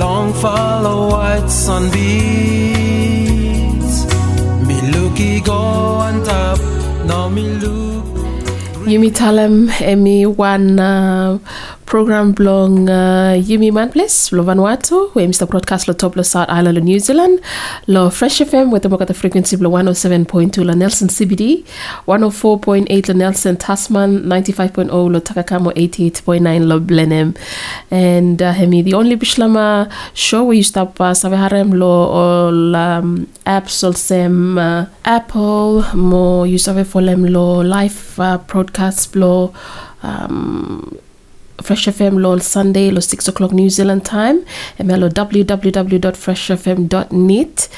Long follow white sun beats. Me looky go on top. Now me look. Yumi Talem, Emi one program blong uh, Yumi Manples, lo Vanuatu, we Mr. Broadcast lo top lo South Island lo New Zealand, lo Fresh FM with the frequency lo 107.2 lo Nelson CBD, 104.8 lo Nelson Tasman, 95.0 lo Takakamo, 88.9 lo Blenheim. And uh, Hemi, the only Bislama show where you stop uh, Saveharem lo all um, apps all sem uh, Apple, mo you save folem lo live uh, broadcast lo um, Fresh FM lo Sunday lo 6 o'clock New Zealand time. Emelo www.freshfm.net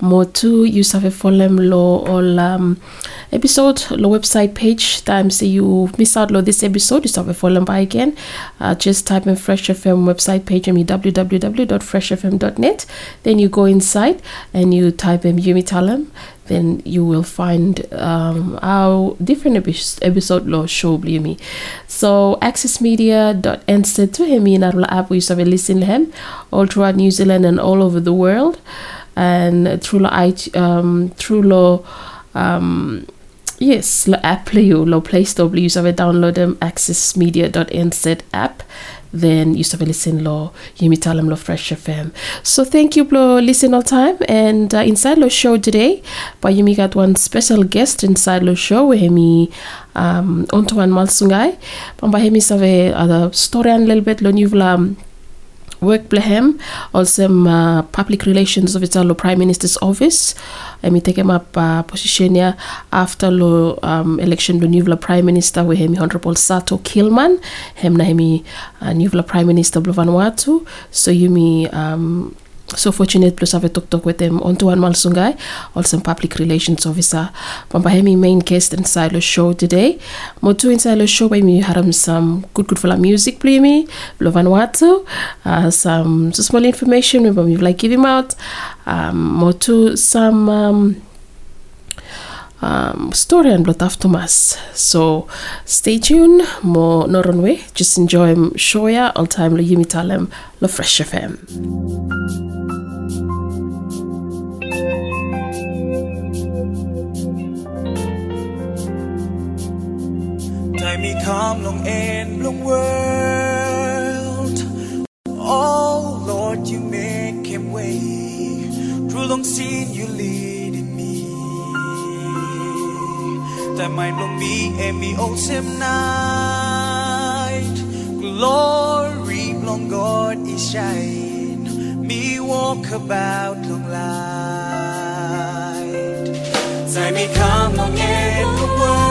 mo tu you save folem lo all um, episode lo website page. Time say you miss out lo this episode you save folem by again. Uh, just type in Fresh FM website page and www.freshfm.net then you go inside and you type in Yumi Talem then you will find um, our different epi- episode lo show me. So accessmedia.nz to him in our app we have listen to him all throughout New Zealand and all over the world and through it um, through lo um, yes lo app lo play store you have download them accessmedia.nz app then you have listen lo Yumi Talem lo Fresh FM. So thank you lo listen all time and uh, inside lo show today but Yumi got one special guest inside lo show Hemi um Antoine Malsungai. Pamba Hemi save uh, story a little bit lo nuvla work Blehem, also my uh, public relations officer lo Prime Minister's office. Emi take him up uh, position here after lo um, election lo new Prime Minister we hemi Honorable Sato Kilman. Hem na hemi uh, new Prime Minister blo Vanuatu. So yumi um, so fortunate plus have a talk talk with them Antoine Malsungai, also public relations officer. Pamba hemi main guest inside the show today. Motu inside the show by me haram some good good for la music play me, lo Vanuatu, uh, some so small information we me like give him out. Um, Motu some um, um, story and blood after. So stay tuned. More not on. Just enjoy Shoya all time lo Yumi Talem lo Fresh FM. Time me come long and long world. Oh Lord, you make him way. Through long scene you leading Time long me and me awesome night. Glory long God is shine. Me walk about long light. Time me come long.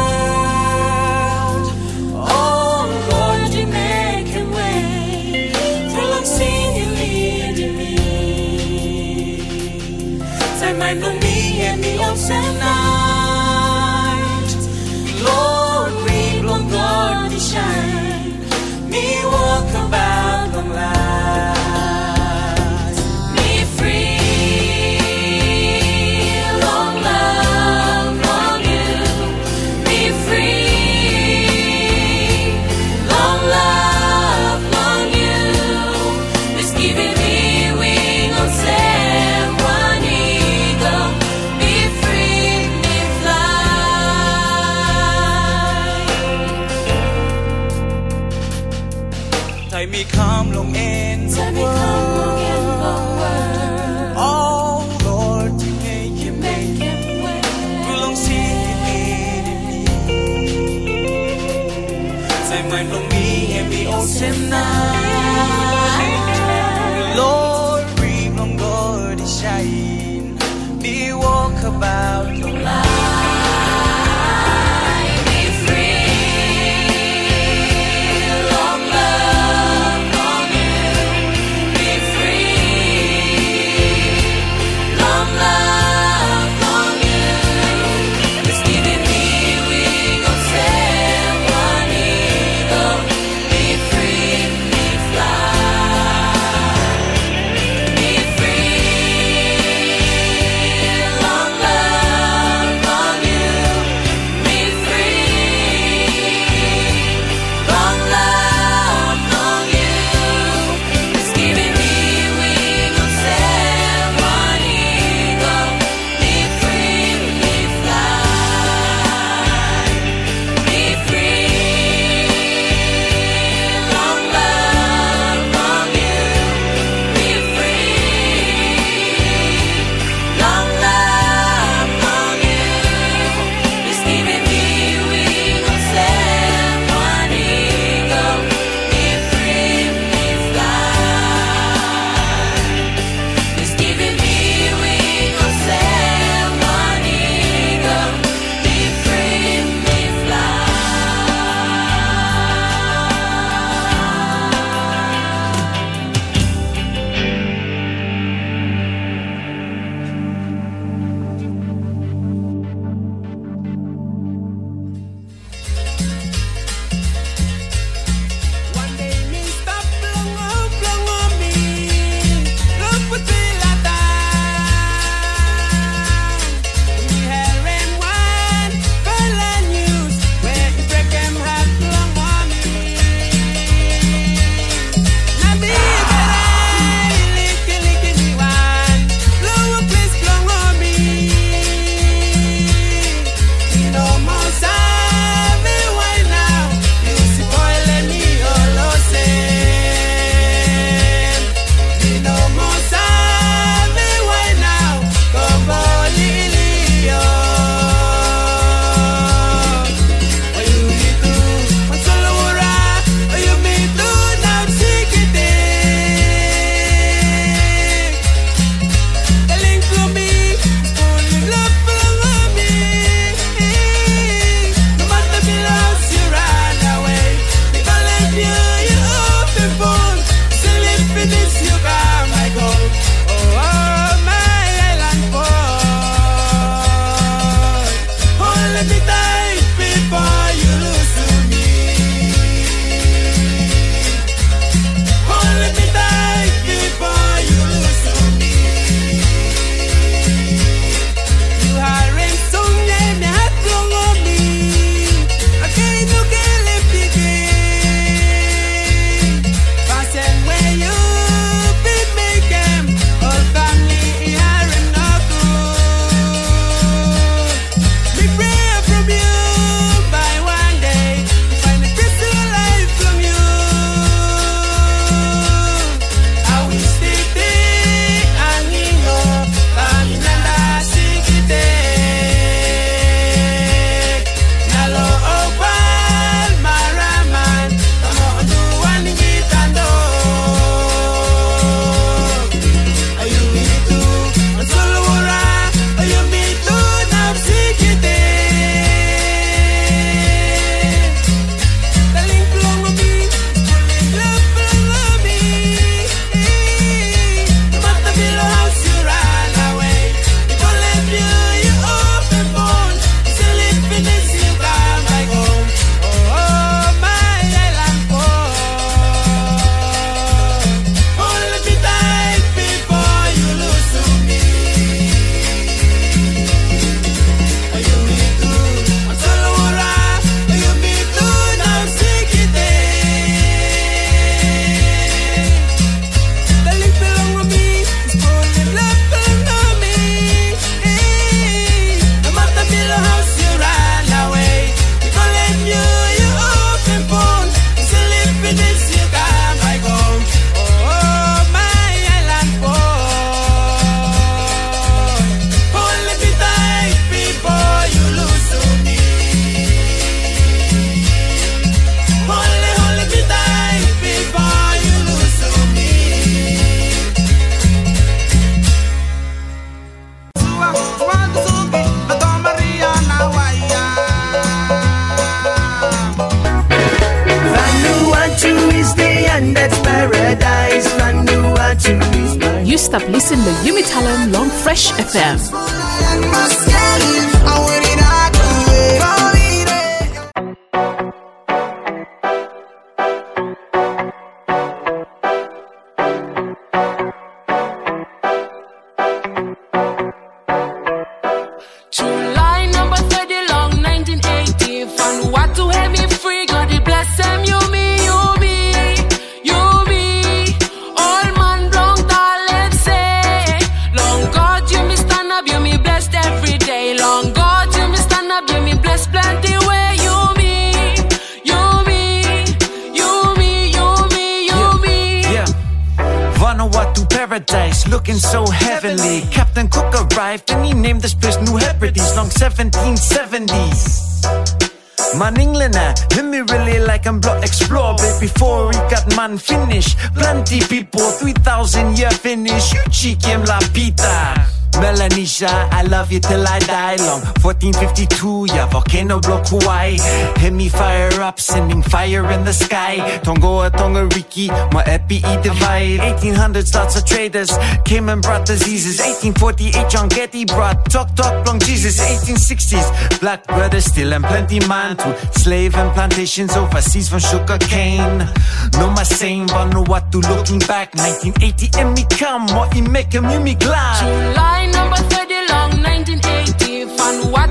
Block explore But before we got man finish. Plenty people, 3000 year finish. You cheeky la pita Melanesia, I love you till I die long. 1452, yeah, volcano block Kuwae. Hit me fire up, sending fire in the sky. Tonga Tonga Riki, my epi divide. 1800s, lots of traders came and brought diseases. 1848, John Geddie brought talk talk long Jesus. 1860s, black brothers still and plenty man to slave and plantations overseas from sugar cane No my same Vanuatu looking back? 1980 and me come, what you make him, me glad July number 30 long 1980 Vanuatu help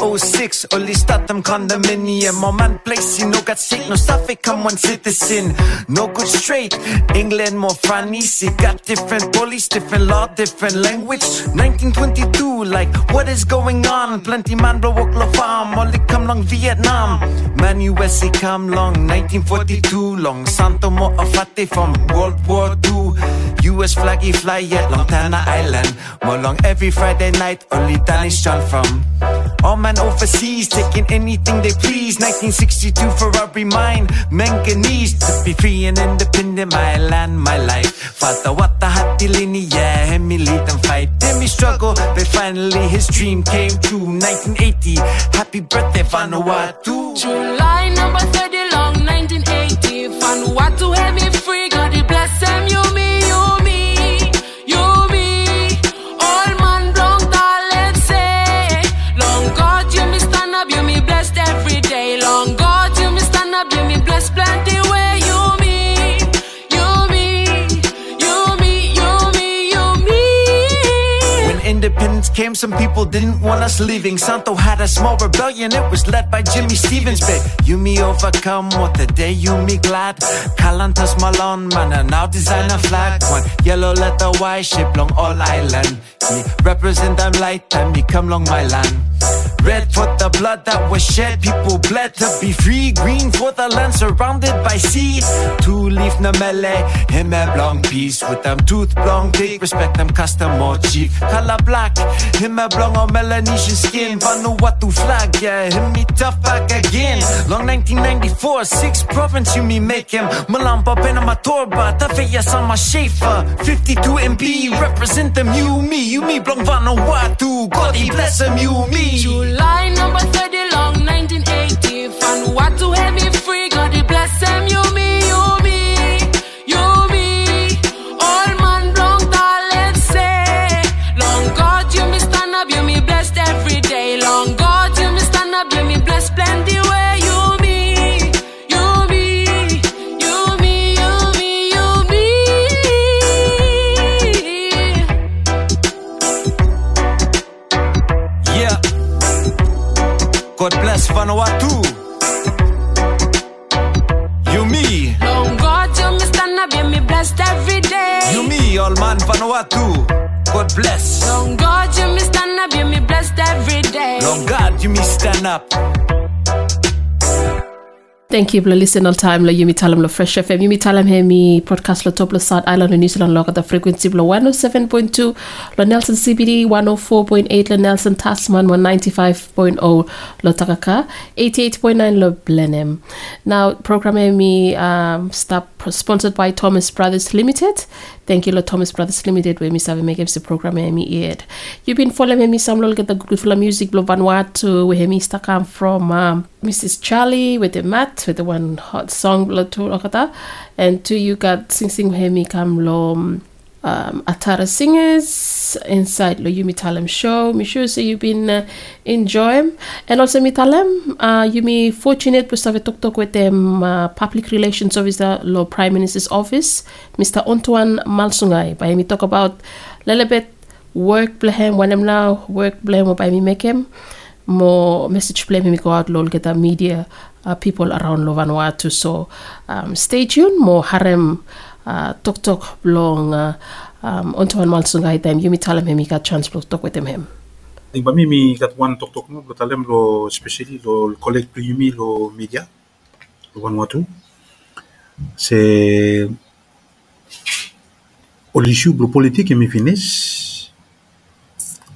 1906 only start them condominium. My man place know got sick no suffix come one citizen. No good straight England more see got different police different law different language. 1922 like what is going on? Plenty man blow walk la farm only come long Vietnam. Man USA come long 1942 long Santo Mo Efate from World War II US flaggy fly yet long Tanna Island. More long every Friday night only Danish John Frum man overseas taking anything they please. 1962 Forari mine manganese. To be free and independent my land my life. Fata wata hati lini yeah me lead and fight. Then me struggle but finally his dream came true. 1980 happy birthday Vanuatu. July independence came, some people didn't want us leaving. Santo had a small rebellion, it was led by Jimmy Stevens. But you me overcome, what the day you me glad. Kalontas Malon, man, and now design a flag. One yellow letter, white ship long all island. Me represent them light time, me come long my land. Red for the blood that was shed, people bled to be free. Green for the land surrounded by sea. Two leaf na mele, him a long piece with them tooth long big. Respect them custom or chief. Color black, him a blong or Melanesian skin. Vanuatu flag, yeah, him me tough back again. Long 1994, six province you me make him. Malampa Penama Torba, Tafea Sanma Shefa. 52 MP, represent them you me, you me blong Vanuatu. God he bless him you me. July number 30 long 1980 Vanuatu Vanuatu. You me, long God you me stand up you me blessed every day you me, all man Vanuatu. God bless. Long God, you me stand up, you me blessed every day. Long God, you me stand up. Thank you, Bla listen all time, la Yumi Talem, la Fresh FM. Yumi Talem, he mi broadcast la top la South Island, la New Zealand, la the frequency, la 107.2, la Nelson CBD, 104.8, la Nelson Tasman, 195.0, la Takaka, 88.9, la Blenheim. Now, program me um, stop sponsored by Thomas Brothers Limited. Thank you, Lord Thomas Brothers Limited, where Mr. make the program me aired. You've been following me some get the good full music, Blo Vanuatu, where me come from um, Mrs. Charlie with the mat, with the one hot song, Blo and two you got Sing Sing where me come lo um, Atara Singers inside the Yumi Talem show. Me sure so you've been uh, enjoying. And also me Talem, uh, you me fortunate to have a talk talk with them uh, public relations officer, lo Prime Minister's office, Mr. Antoine Malsungai. By me talk about a little bit work blame when I'm now work blame by me make him more message blame me go out lol get the media uh, people around Vanuatu. So um, stay tuned. More harem uh, tok tok blong uh, um, ontuan mal sungai time yumi talam hemi ka chance blo tok with him ba mi mi kat wan tok tok no lo talem lo especially lo collect lo yumi lo media lo wan watu. Se o l'issue blo politique mi finish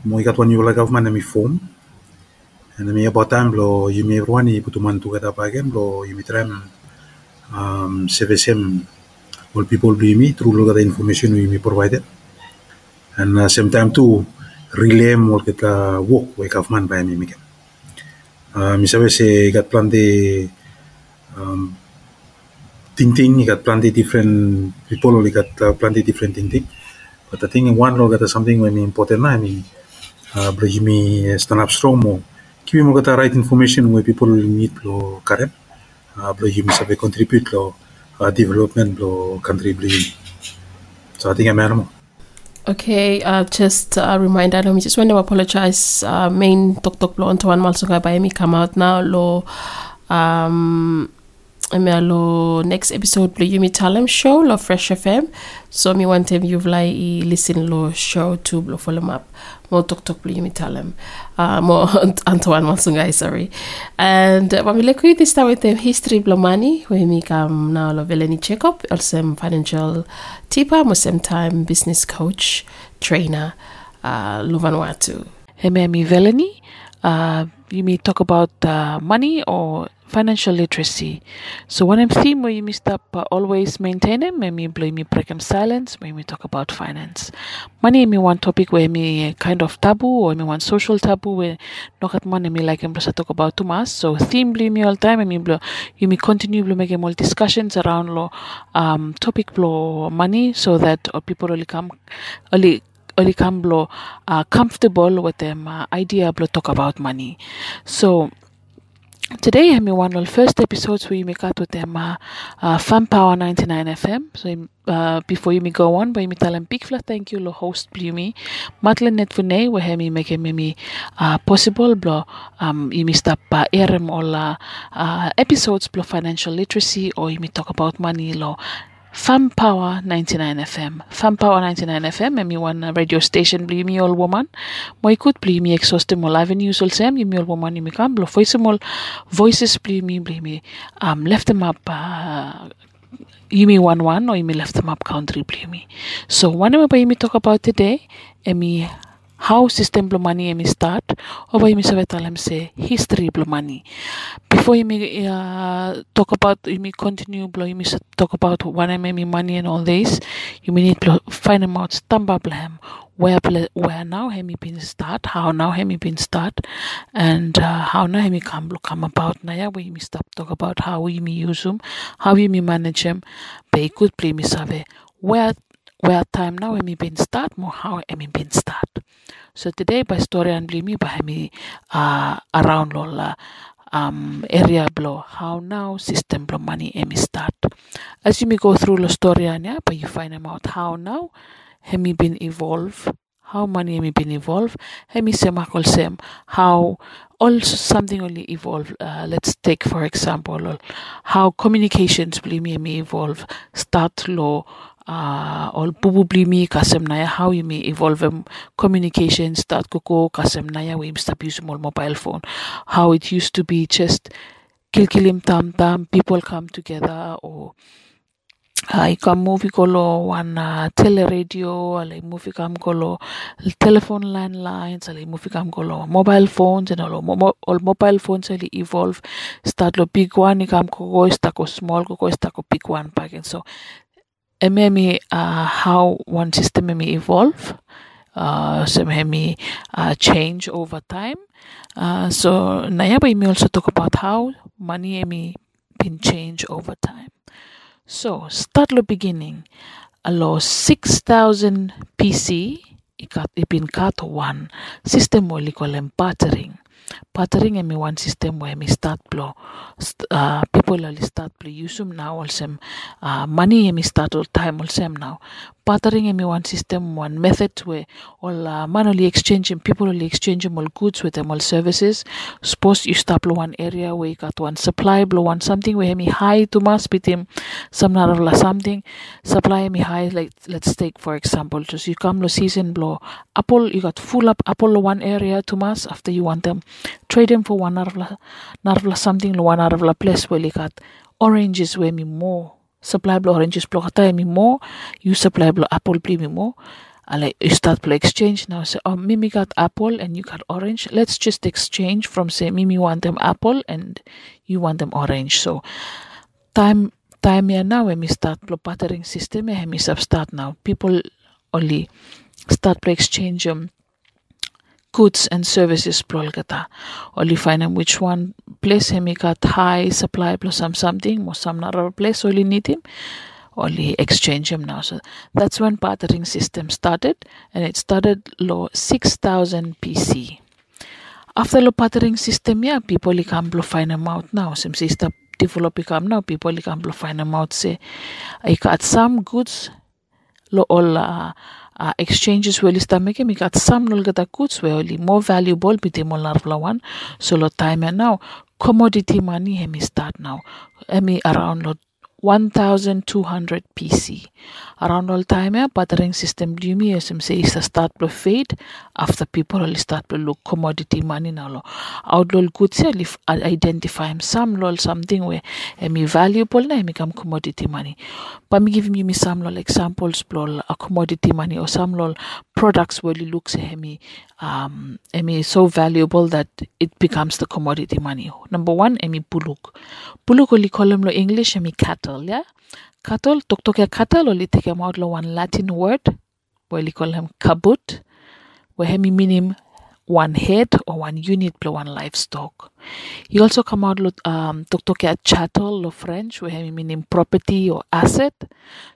mo ikat wan yola government mi form. And mi about time lo yumi rwani putuman tu kata pagem lo yumi trem um, CVSM all people be me. Through look at the information we me provided. And uh, same time too relay more get uh, work wake of man by me me uh, mi sabe se got plenty um, ting ting got plenty different people only got uh, plenty different ting ting but I think one look at something when important na mi uh, bring me stand up strong mo give me the right information where people need lo karen uh, bring me sabe contribute lo uh, development lo country bli so I think I'm animal Okay, uh, just a reminder, me just want to apologize. Uh, main Tok Tok Lo Antoine Malsunga by me come out now. Lo, um, me lo next episode lo Yumi Talem show lo Fresh FM. So me want him you've like listen lo show to lo follow up. Mo tok tok lo Yumi Talem. Uh, mo Antoine Malsunga sorry. And uh, when we look this start with the history blo money where me come now lo veleni check up also financial tipper mo same time business coach trainer uh, lo Vanuatu. Hey, me Velani. Uh, you may talk about uh, money or financial literacy. So when I'm theme where you may stop uh, always maintain it, maybe blame me break them silence, maybe talk about finance. Money me one topic where me kind of taboo or me one social taboo where look at money me like I'm talk about too much. So theme blame me all time, I mean blow you may continue blow make more discussions around law um topic blow money so that uh, people really come only blow uh, comfortable with them uh, idea blow talk about money. So Today, I'm one of the first episodes where you make out with them uh, uh, Fam Power 99 FM. So, uh, before you may go on, by me tell them big flat thank you, lo host Blumi. Matlan net vune, where me make me uh, possible, blo, um, you may stop uh, airem all uh, uh, episodes, blo financial literacy, or you may talk about money, lo. Fam Power 99 FM. Fam Power 99 FM, emi one radio station bli mi all woman. Mo ikut bli mi exhaust mo live news all sem, mi all woman mi kam voice mo voices bli mi bli mi um left them up uh, Yumi one one or Yumi left them up country mi. So one of my talk about today, emi how money emi start? Or by mi savetalem say history money before you uh, talk about you may continue blo may talk about when I make money and all this you may need to find them out. Stamba blam where where now hemi been start? How now hemi been start? And uh, how now hemi come come about? Now yeah we may stop talk about how we may use them how we may manage them but good play me save. Where where time now hemi been start more how hemi been start so today by story and blame me by me uh, around lola um, area blow. How now system blow money emi start. As you may go through the story and yeah but you find out. How now hemi been evolve? How money hemi been evolve? Hemi semakol sem how also something only evolve uh, let's take for example how communications believe me evolve. Start low uh, or probably me kasem naya how you may evolve um, communication start koko kasem naya we start using mobile phone. How it used to be just kilkilim tam tam people come together or uh, ikam movie kolo one uh, teleradio alai movie kam kolo telephone landlines alai movie kam kolo mobile phones and all, all mobile phones ali evolve. Start lo big one ikam ko ko small ko ko big one pakin so emi uh, how one system emi evolve uh, so emi uh, change over time. Uh, so nayaba emi also talk about how money emi been change over time. So start the beginning. Alo 6000 PC ikat ipin kat one. System wali kolem bartering bartering emi one system where emi start blow uh, people only start blow. Usum now also uh, money emi start all time also now bartering emi one system one method where all uh, manually exchanging people only exchanging all goods with them all services. Suppose you start blow one area where you got one supply blow one something where emi high to mass bitim some narala something. Supply emi high like let's take for example just you come lo season blow apple you got full up apple one area to mass after you want them. Trade them for one narvala something one narvala place where you got oranges where me more supply blow oranges blow kata me more you supply blow apple play me more like you start play exchange now say oh mimi got apple and you got orange. Let's just exchange from say mimi want them apple and you want them orange. So time time here now when we start blow bartering system and we start now. People only start play exchange um, goods and services plural only find them which one place him high supply plus some something or some other place only need him. Only exchange him now. So that's when bartering system started and it started low 6000 pc after the bartering system yeah people can blow find them out now. Some system develop become now people can blow find them out say I got some goods lo all uh, exchanges weli stameke mi kat sam nol gata goods we oli more valuable biti mol one. So lo time and now commodity money hemi start now. Hemi around lo 1200 PC. Around all time, bartering system is a start to fade after people only start to look commodity money now. Lo. Outlaw goods if identify him some lol something where eh, emi valuable na eh, emi come commodity money. But me give me some lol examples lol a commodity money or some lol products where you look say emi eh, um emi so valuable that it becomes the commodity money. Number one, emi buluk. Buluk only call lo English emi cattle, Cattle, tok tok ya cattle only take him out lo one Latin word where we call him kabut, where hemi meaning one head or one unit plus one livestock. He also come out with um ya chattel lo French where hemi meaning property or asset.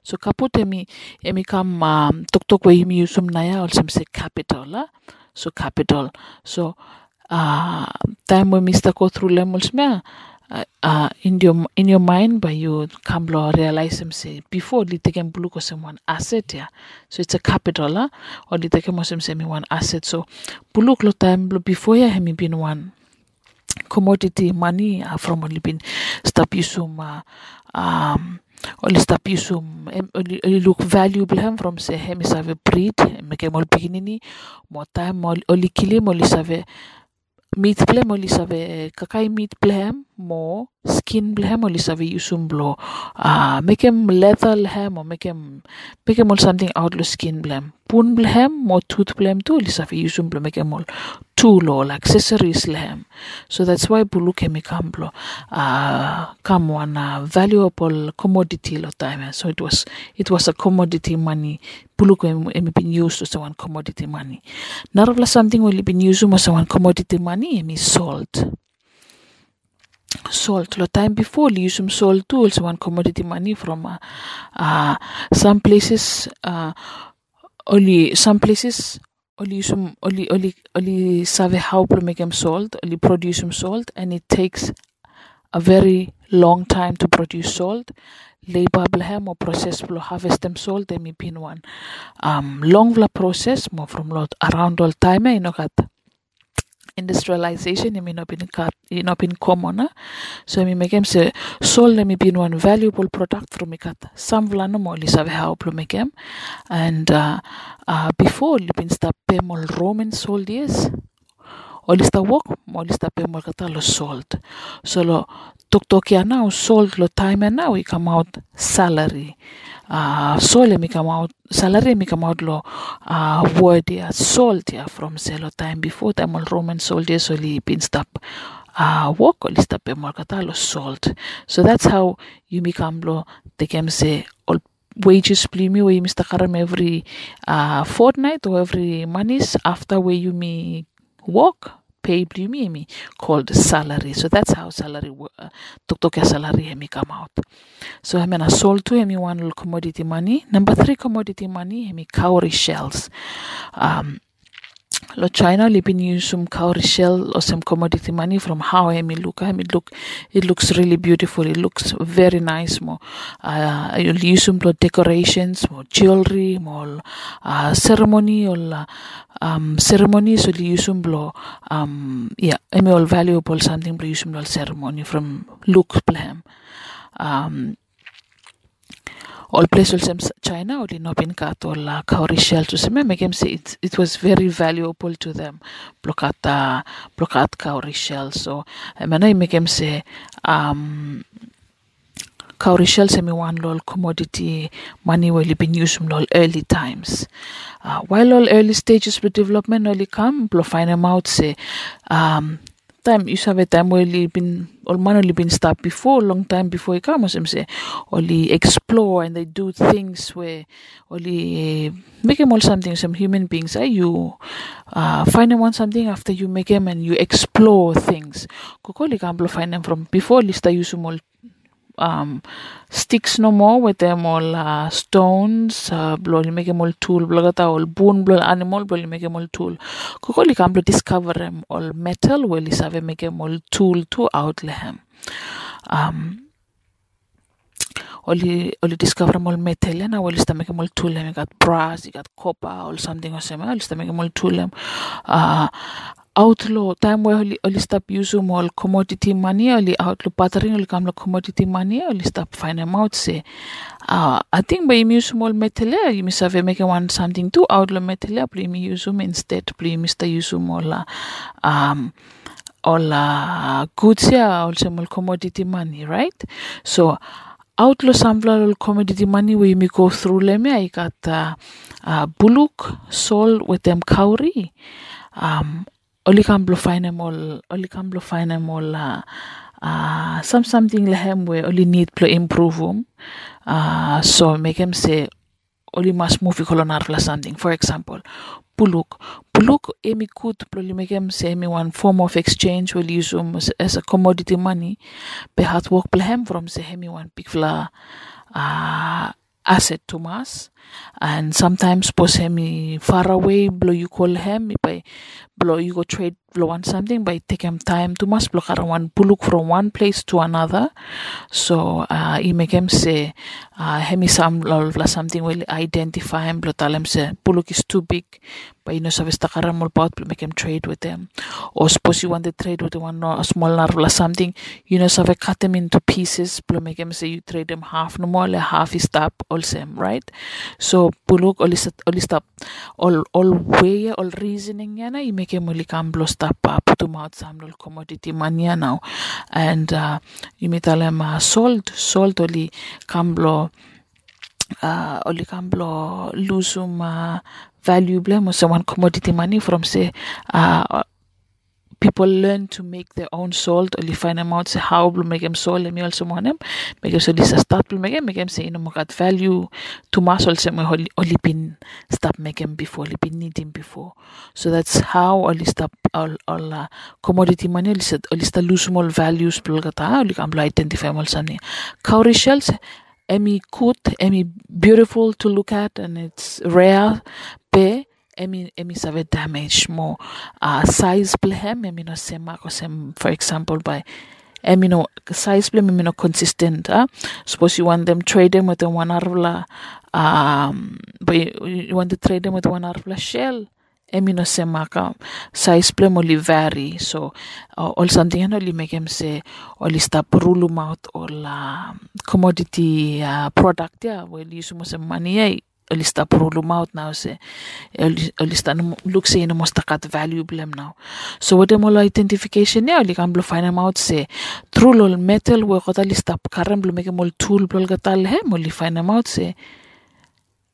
So kaput emi emi come um tok tok where hemi use naya also say capital la. So capital. So uh time when Mr. levels me uh, uh, in your in your mind but you come lo realize them say before li take blue sem one asset yeah. So it's a capital lah or li take sem one asset. So blue lo time before ya hemi been one commodity money uh, from only been stop yusum uh, um yusum em- only, only look valuable hem from say hemi save breed make mol beginini mo time only kilim only save meat blem only save kakai meat blem mo skin blem only save yusum blo. Uh, make him leather hem or make him make him all something out lo skin blem. Pun blem mo tooth blem tu only save yusum blo make him all tool or accessories lehem so that's why bulu kemi kamblo uh, come one uh, valuable commodity lo time. So it was it was a commodity money bulu kemi been used one commodity money. Narabla something will been used as one commodity money emi salt. Salt. Lo time before li usum salt too one commodity money from uh, uh, some places uh, only some places only usum only only only save how to make them salt only produce salt and it takes a very long time to produce salt labor blahem or process blo harvest them salt they may been one. Um long vla process more from lot around all time you know kat industrialization may not been it not been common huh? so mi make them say salt may been one valuable product from kat some vla no more save how to make them. And uh, uh, before li stop pay more roman soldiers sta mo oli sta pe mol kata lo salt so lo ya now salt lo time and now we come out salary. Uh, sole mi come out salary mi come out lo uh, word ya salt ya from selo time before time all roman soldiers oli been stop uh, work oli stop pe mol kata lo salt so that's how you become lo they can say all wages where you must karam every uh, fortnight or every months after where you may work pay mi called salary. So that's how salary uh, tok tok ya salary hemi come out. So hemi na sold to hemi one commodity money. Number three commodity money hemi cowrie shells. Um lo China li been use some cowrie shell or some commodity money from how I mean look I mean look it looks really beautiful it looks very nice more uh, you'll use some decorations more jewelry more uh, ceremony or um, ceremony so you use some um, yeah I mean all valuable something lo use some ceremony from look plan. Um, all also China or no bin kat all uh, cowrie shell to some make say it, it was very valuable to them. Blokat uh, blokat cowrie shell. So them say um cowrie shell semi one lol commodity money will been used from lol early times. Uh, while all early stages of development only come blow find them out say um time you have a time where you been or man only been stopped before long time before you come as say. Only explore and they do things where only uh, make them all something some human beings. Are you uh, find them on something after you make them and you explore things. Kokoli can find them from before list I use them all um, sticks no more with them all uh, stones uh, blo li make them all tool blo gata all bone blo animal blo li make them all tool. Kuko li kam discover them all metal well li save make them all tool to out lehem um oli oli discover mol metal na oli sta make mol tool you got brass got copper or something oli sta make mol tool uh outlaw time where oli oli stop use mol commodity money oli outlaw pattern oli kam commodity money oli stop find them out say uh i think by use mol metal you must have make one something to outlaw metal but you use them instead please mr use mol um all uh, goods here also mol commodity money right? So outlaw sample commodity money where you go through leme I got uh, uh, buluk sold with them cowrie um oli kan blo find them all oli kan blo find uh, uh, some something lehem where oli need blo improve um uh, so make him say oli must move kolonar plus something. For example buluk buluk emi blo li make him say emi one form of exchange will use um as, a commodity money be hard work blehem from say emi one big fla uh, asset to mass and sometimes pos him far away blow you call him by blow you go trade blow on something by take him time to mass blow one buluk from one place to another. So uh he make him say uh hemi sam la something will identify him blow tell him say buluk is too big but you know service takara mol pot blow make him trade with them or suppose you want to trade with one no, a small or something you know so cut them into pieces blow make him say you trade them half no more half is stop all same right so buluk all is all stop all all way all reasoning yana you make him only come blow stop uh, put them out commodity money now and uh, uh, sold sold only come blow uh, blow lose some uh, valuable mo say one commodity money from say uh, people learn to make their own salt only find them out how to make them salt and also want them make so this start to make them say you know got value to mass also me only been stop make before only been needing before so that's how only stop all all uh, commodity money only said only start lose small values bulgata only can identify more something cowrie shells Emmy cute, Emmy beautiful to look at, and it's rare. Pe, Emmy Emmy save damage more. Uh, size blehem, Emmy no sema kosem, for example, by Emmy no size blem, Emmy no consistent. Uh. Suppose you want them trade them with one arvla, um, but you, want to trade them with one arvla shell. Emi no sema ka size blem only vary so uh, all something and only make him say only stop rule out all uh, commodity uh, product yeah well you sumo money yeah oli sta prulum out now se oli oli sta no look se no mosta kat value blem now. So what mo identification ya oli kam blo find out se true lol metal we kota li sta karam blo meke mol tool blo gatal he mo li find out se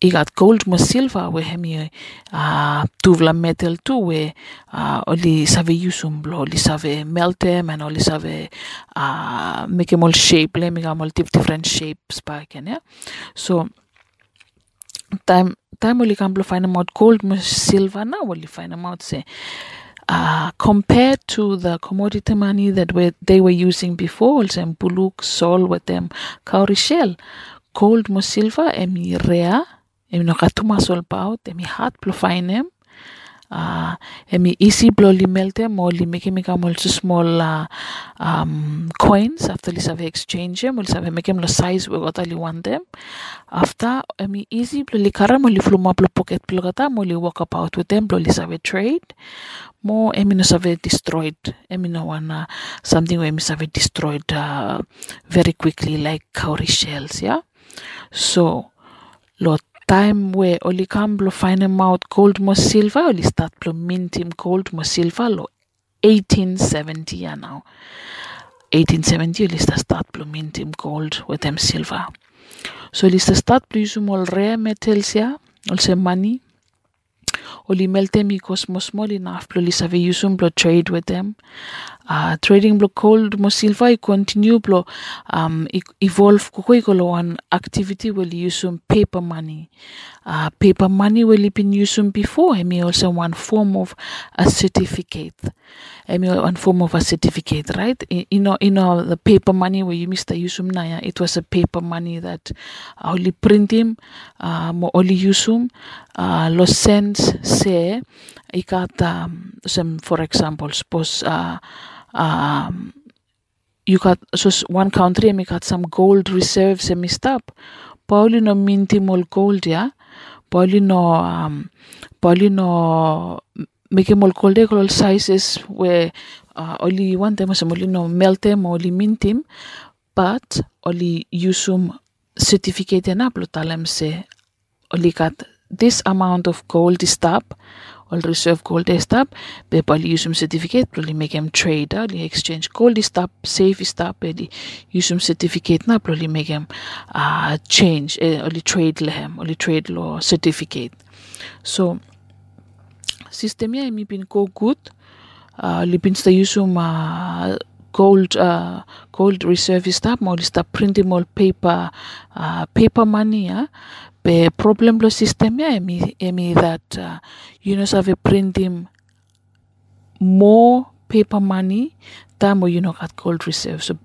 i gat gold mo silver we hemi uh, tuvla metal tu we uh, oli save yusum blo oli save melte man oli save uh, meke mol shape le mega mol different shapes pa ken ya so time time find out gold silver na out se uh, compared to the commodity money that were, they were using before, also buluk, sol with them, cowrie shell, gold mo silver, emi rare, emi no katuma sol paut, emi hat plo fine uh, emi easy blo li melte mo li meke meka mo so small uh, um, coins after li save exchange mo li save meke lo size we gota li want them after emi easy blo li kara mo li fluma blo pocket blo gata mo li walk about with them blo li save trade. Mo emi no save destroyed emi no wana something where emi save destroyed uh, very quickly like cowrie shells yeah? So lo time where oli kam blo find him out gold mo silver oli start blo mint him gold mo silver lo 1870 ya now. 1870 oli sta start blo mint him gold with them silver so oli sta start blo usum ol rare metals ya ol money oli melte mi cosmo small enough blo li save usum blo trade with them. Uh, trading blo gold mo silver i continue blo um, evolve ko ko lo one activity will usum paper money. Uh, paper money will been usum before I mean also one form of a certificate I mean one form of a certificate right? You know you know the paper money where you mr usum naya it was a paper money that only print him uh, mo only usum uh, lo cents se ikat um, some for example suppose uh, um, you got so one country and you got some gold reserves and stop Pauli no minti mol gold ya Pauli no um Pauli gold sizes where uh, only one them some only no melt them or only mintim but only usum certificate na plutalem se only got this amount of gold is stop all reserve gold is stop be pali usum certificate pali make em trade ali exchange gold is stop safe is stop ali usum certificate na pali make em uh, change eh, ali trade lehem ali trade law certificate. So system ya mi pin ko good uh, li pin sta usum uh, gold uh, gold reserve stop mo sta printing all paper uh, paper money ya pe problem lo system ya emi emi that uh, you know have printing more paper money than you know got gold reserves so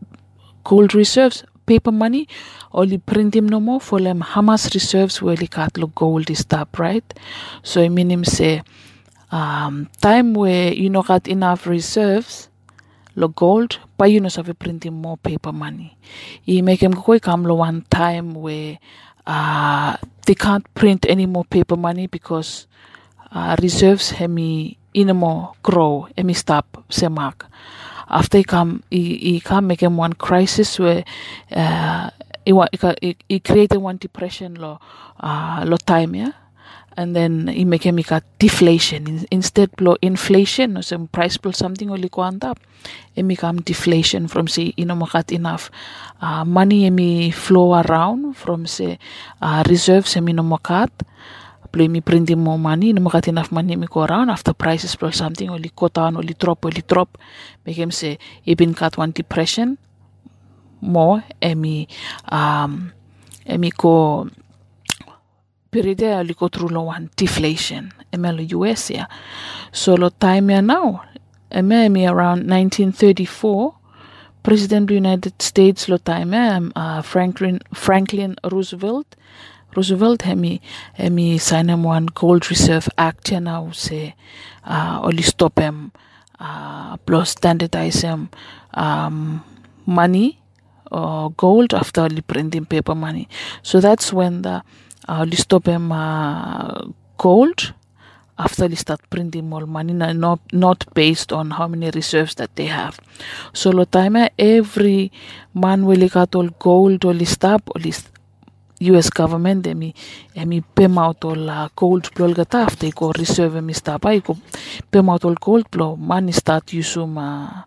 gold reserves paper money only print him no more for them Hamas reserves where they got gold is right? So I mean him say um, time where you know got enough reserves lo gold but you know have printing more paper money. He make him go come lo one time where uh, they can't print any more paper money because uh, reserves hemi inamo grow hemi stop semak after he come he, he come make him one crisis where uh, he, he, he created one depression lo uh, lo time yeah and then him deflation. Instead lo inflation or some price plus something only top it deflation from say got enough uh, money emi flow around from say uh, reserves emi makat play me printing more money no makat enough money me go around. After prices plus something only go down only drop only drop make him say been got one depression more emi um emi go period ali go through lo one deflation. Emelo US ya so lo time ya now eme around 1934 President of the United States lo time um, uh, Franklin Franklin Roosevelt. Roosevelt hemi hemi sign him one gold reserve act ya now say uh, only stop him uh, plus standardize him um, money or gold after only printing paper money. So that's when the uh, stop him uh, gold. After they start printing more money not not based on how many reserves that they have. So lo time every man will got all gold or stop or US government emi emi pema ol uh, gold blol gata after ko reserve emi stapa iko pema ol gold blo money start yusum uh,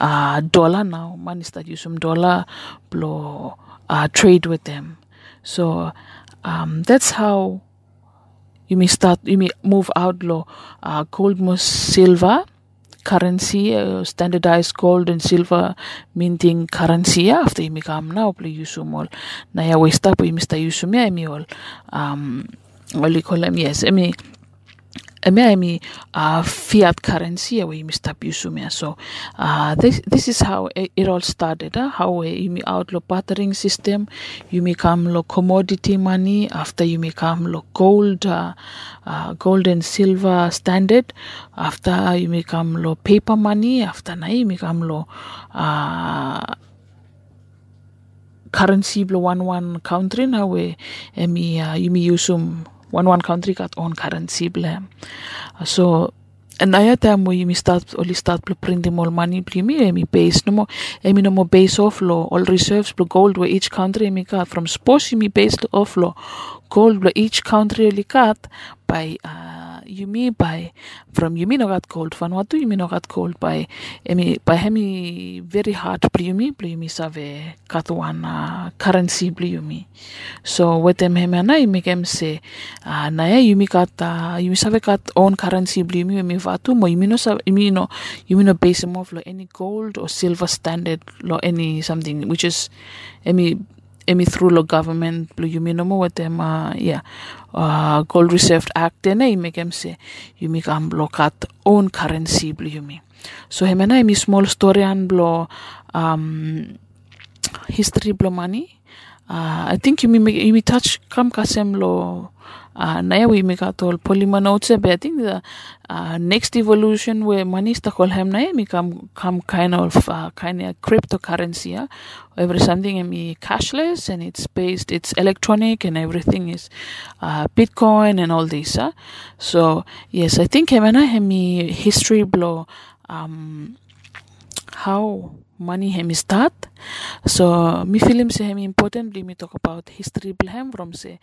uh, dollar now. Money start yusum dollar blo uh, trade with them. So um, that's how you may start you may move out lo uh, gold silver currency uh, standardized gold and silver minting currency. After you become now play yusumol na ya westa po imista yusum ya emi ol um oli kolam yes emi emi uh, fiat currency ya we mista yusum ya so uh, this this is how it, all started uh, how we you may outlaw bartering system you may come lo commodity money after you may come lo gold uh, uh, gold and silver standard after you may come lo paper money after na you may come lo uh, currency blo one one country na we emi uh, you may usum one one country got own currency bla so and aya time mo yumi start only start blo printing more money bli mi emi base no mo emi no mo base off lo all reserves blo gold where each country emi got. From suppose yumi base off lo gold where each country only got by uh, Yumi by from Yumi no got gold Vanuatu Yumi no got gold by emi by hemi very hard bli Yumi save kat one uh, currency bli so with them hemi na Yumi kem se uh, na ya Yumi kat uh, Yumi save kat own currency bli Yumi Yumi vatu mo Yumi no save Yumi no Yumi no base off lo any gold or silver standard lo any something which is emi emi through lo government lo yumi no mo with uh, yeah. Uh, gold reserve act na imi kem se yumi kam blo kat own currency blo yumi so hemena emi small story an blo um, history blo money. Uh, I think yumi yumi touch kam kasem lo uh, naya we make out all polymer notes but I think the next evolution where money is the call hem naya me come come kind of uh, kind of cryptocurrency yeah? every something me cashless and it's based it's electronic and everything is uh, bitcoin and all this uh? so yes I think hemana hemi history blow um, how money hemi start so me film se hemi important me talk about history blahem from se.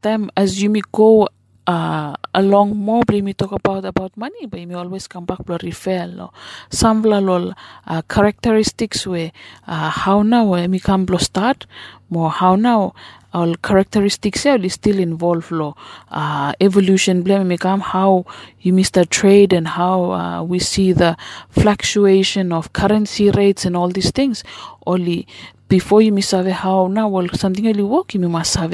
Time as you me go uh, along more me talk about about money but me always come back to refer lo some lol uh, characteristics where uh, how now me come blo start more how now all characteristics are still involved lo uh, evolution blame me come how you miss the trade and how uh, we see the fluctuation of currency rates and all these things. Only before you miss how now well something only work you must have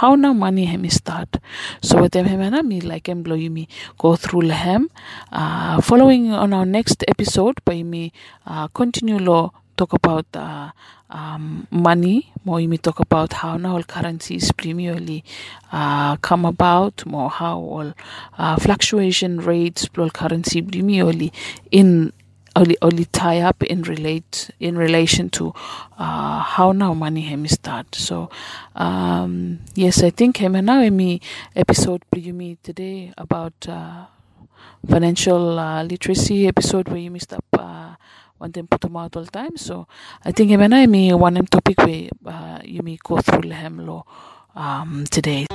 how now money hemi start. So with them hemana me like em blow you me go through lehem uh, following on our next episode by me uh, continue lo talk about uh, um, money. More you talk about how now all currencies primarily uh, come about. More how all uh, fluctuation rates all currency primarily in only, only tie up in relate in relation to uh, how now money hemi start so um, yes I think hemi now emi episode me today about uh, financial uh, literacy episode where you missed up uh, one time put them out all time. So I think hemi na emi one topic where uh, you may go through lehem lo um, today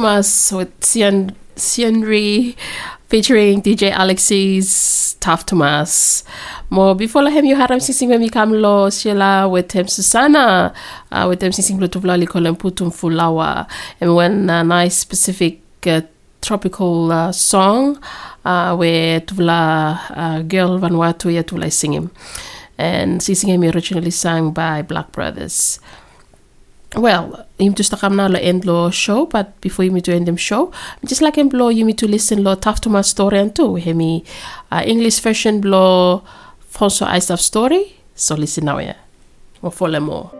With Cian Cianri featuring DJ Alexis Tough Thomas. More before lahem you haram sising when we come lo Sheila with him Susana uh, with them sising lo tuvla likolem putum fulawa and when a nice specific uh, tropical uh, song uh, where tuvla uh, girl Vanuatu ya tuvla singing and sising him originally sung by Black Brothers. Well, you just come now end lo show, but before you me to end them show, just like him blow you me to listen lo tough to my story and too. We me uh, English version blow François Ayssav story. So listen now, yeah. Or follow more.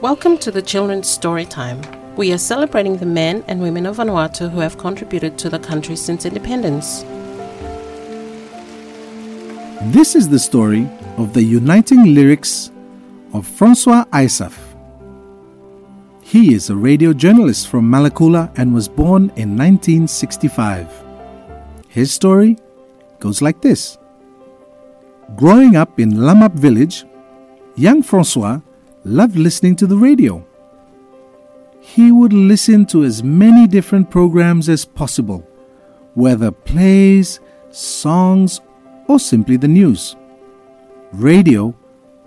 Welcome to the Children's Story Time. We are celebrating the men and women of Vanuatu who have contributed to the country since independence. This is the story of the uniting lyrics of Francois Ayssav. He is a radio journalist from Malakula and was born in 1965. His story goes like this Growing up in Lamap village, young Francois loved listening to the radio. He would listen to as many different programs as possible, whether plays, songs, or simply the news. Radio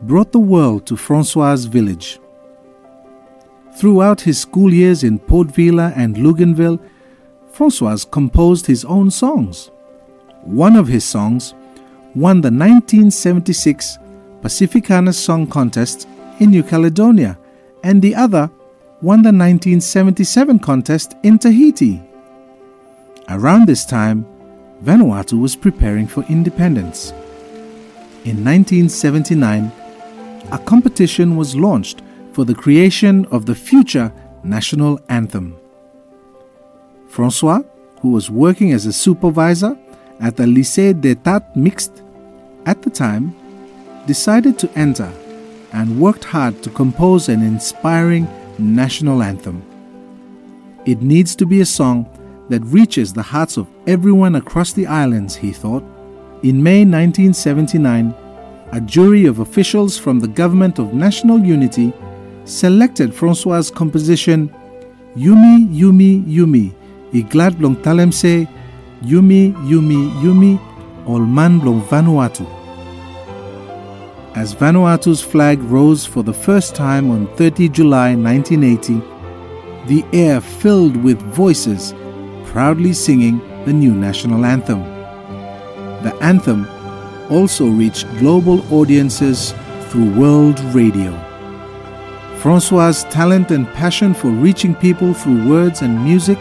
brought the world to Francois' village. Throughout his school years in Port Vila and Luganville, Francois composed his own songs. One of his songs won the 1976 Pacificana Song Contest in New Caledonia, and the other won the 1977 contest in Tahiti. Around this time, Vanuatu was preparing for independence. In 1979, a competition was launched for the creation of the future national anthem. Francois, who was working as a supervisor at the Lycée d'Etat Mixte at the time, decided to enter and worked hard to compose an inspiring national anthem. It needs to be a song that reaches the hearts of everyone across the islands, he thought. In May 1979, a jury of officials from the Government of National Unity selected Francois' composition Yumi Yumi Yumi, Iglad Blong Talemse, Yumi Yumi Yumi, Olman Blong Vanuatu. As Vanuatu's flag rose for the first time on 30 July 1980, the air filled with voices proudly singing the new national anthem. The anthem also reached global audiences through world radio. Francois' talent and passion for reaching people through words and music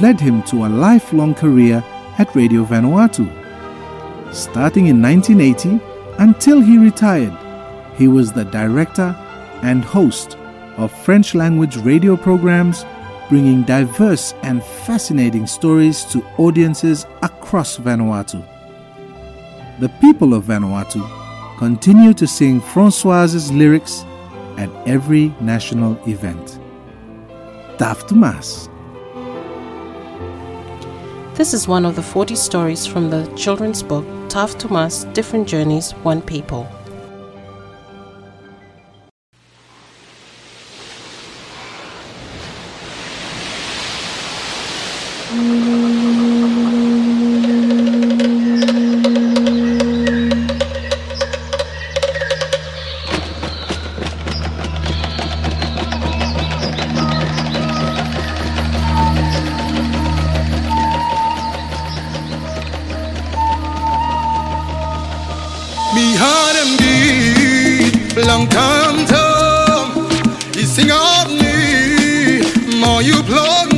led him to a lifelong career at Radio Vanuatu. Starting in 1980 until he retired, he was the director and host of French language radio programs, bringing diverse and fascinating stories to audiences across Vanuatu. The people of Vanuatu continue to sing Francois's lyrics at every national event. Taf Tumas. This is one of the 40 stories from the children's book Taf Tomas Different Journeys, One People. Me you plug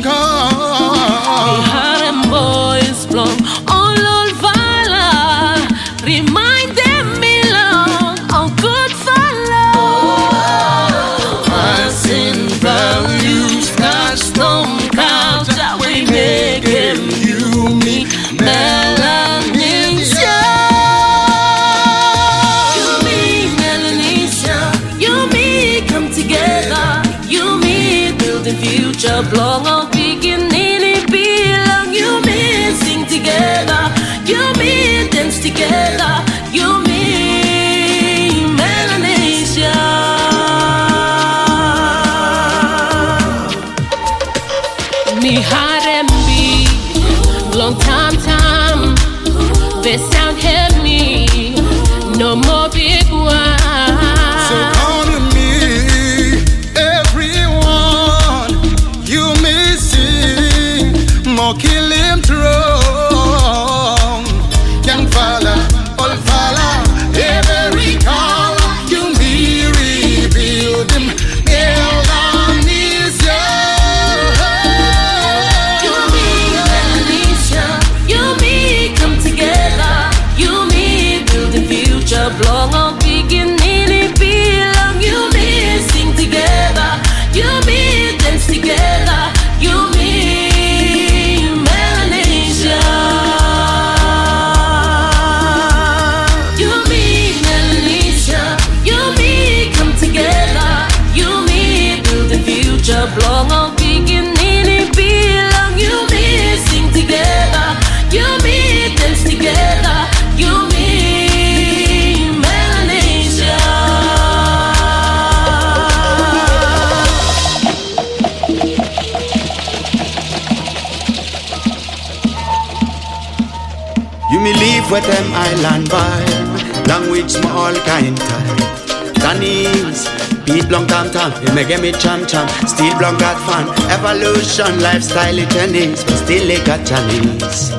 with them island vibe. Language me all kind type. Chinese Beat long tam tam You me get me cham cham. Still long got fun. Evolution Lifestyle it Chinese But still they got Chinese.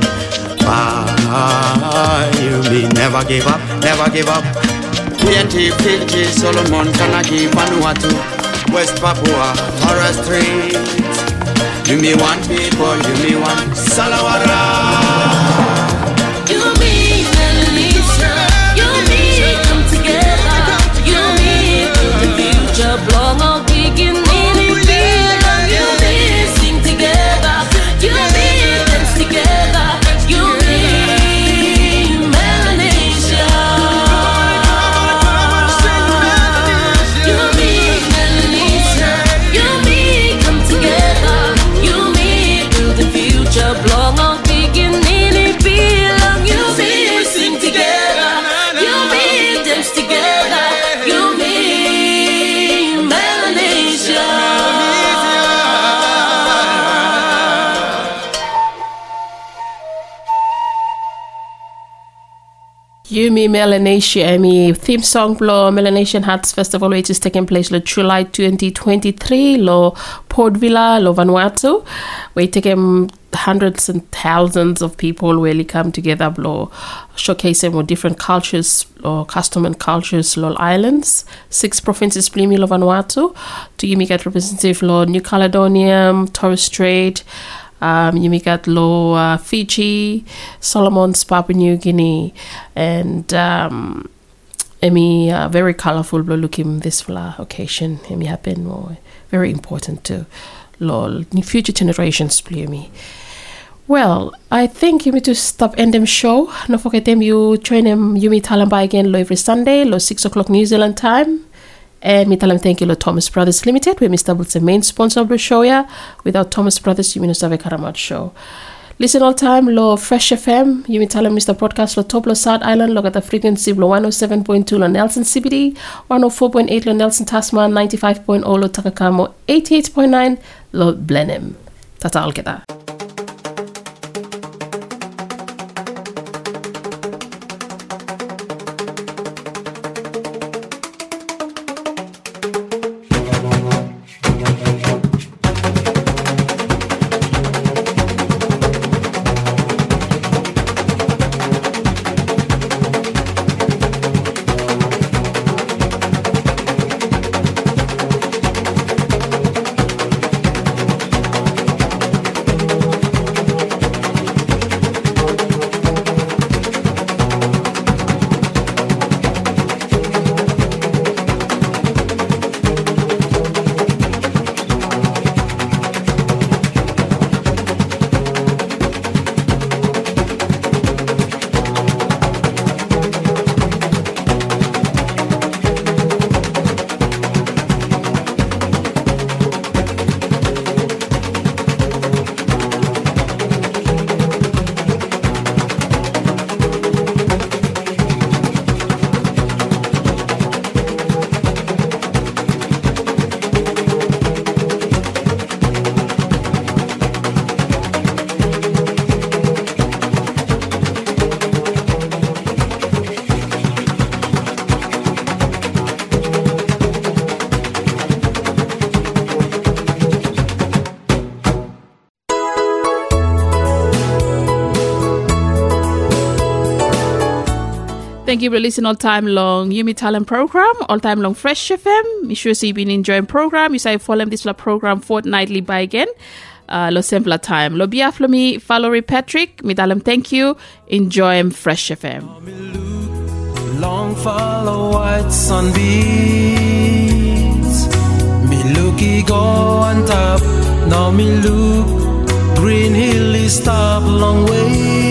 Why you me never give up Never give up? PNG, Fiji, Solomon, Kanaki, Vanuatu West Papua, Torres Strait You me one people, you me one Salawara Melanesia Emi theme song lo Melanesian Arts Festival which is taking place lo July 2023 lo Port Vila lo Vanuatu we taking hundreds and thousands of people really come together lo showcasing with different cultures or custom and cultures lo islands. Six provinces plimi lo Vanuatu. To get representative lo New Caledonia Torres Strait um, you make at Low Fiji, Solomon's, Papua New Guinea, and um, Emi uh, very colorful blow looking this flower occasion. Emi happen more very important to lol future generations play me. Well, I think you need to stop end them show. No forget them you join them you meet Talamba again lo every Sunday, lo six o'clock New Zealand time. And tell them thank you to Thomas Brothers Limited, where Mr. The main sponsor of the show. Yeah, without Thomas Brothers, you mean have a Karamat show. Listen all time, lo Fresh FM. You mean tell them Mr. Broadcast lo top lo South Island, look at the frequency lo 107.2 lo Nelson CBD, 104.8 lo Nelson Tasman, 95.0 lo Takakamo, 88.9 lo Blenheim. Tata all for listening all time long. You me talent program, all time long Fresh FM. Make sure see you been enjoying program. You say follow this program fortnightly by again. Uh, lo simpler time. Lo biaf lo mi Valerie Patrick. Me talem thank you. Enjoy Fresh FM. Long follow white sunbeams. Me looky go on top. Now me look green hill is stop long way.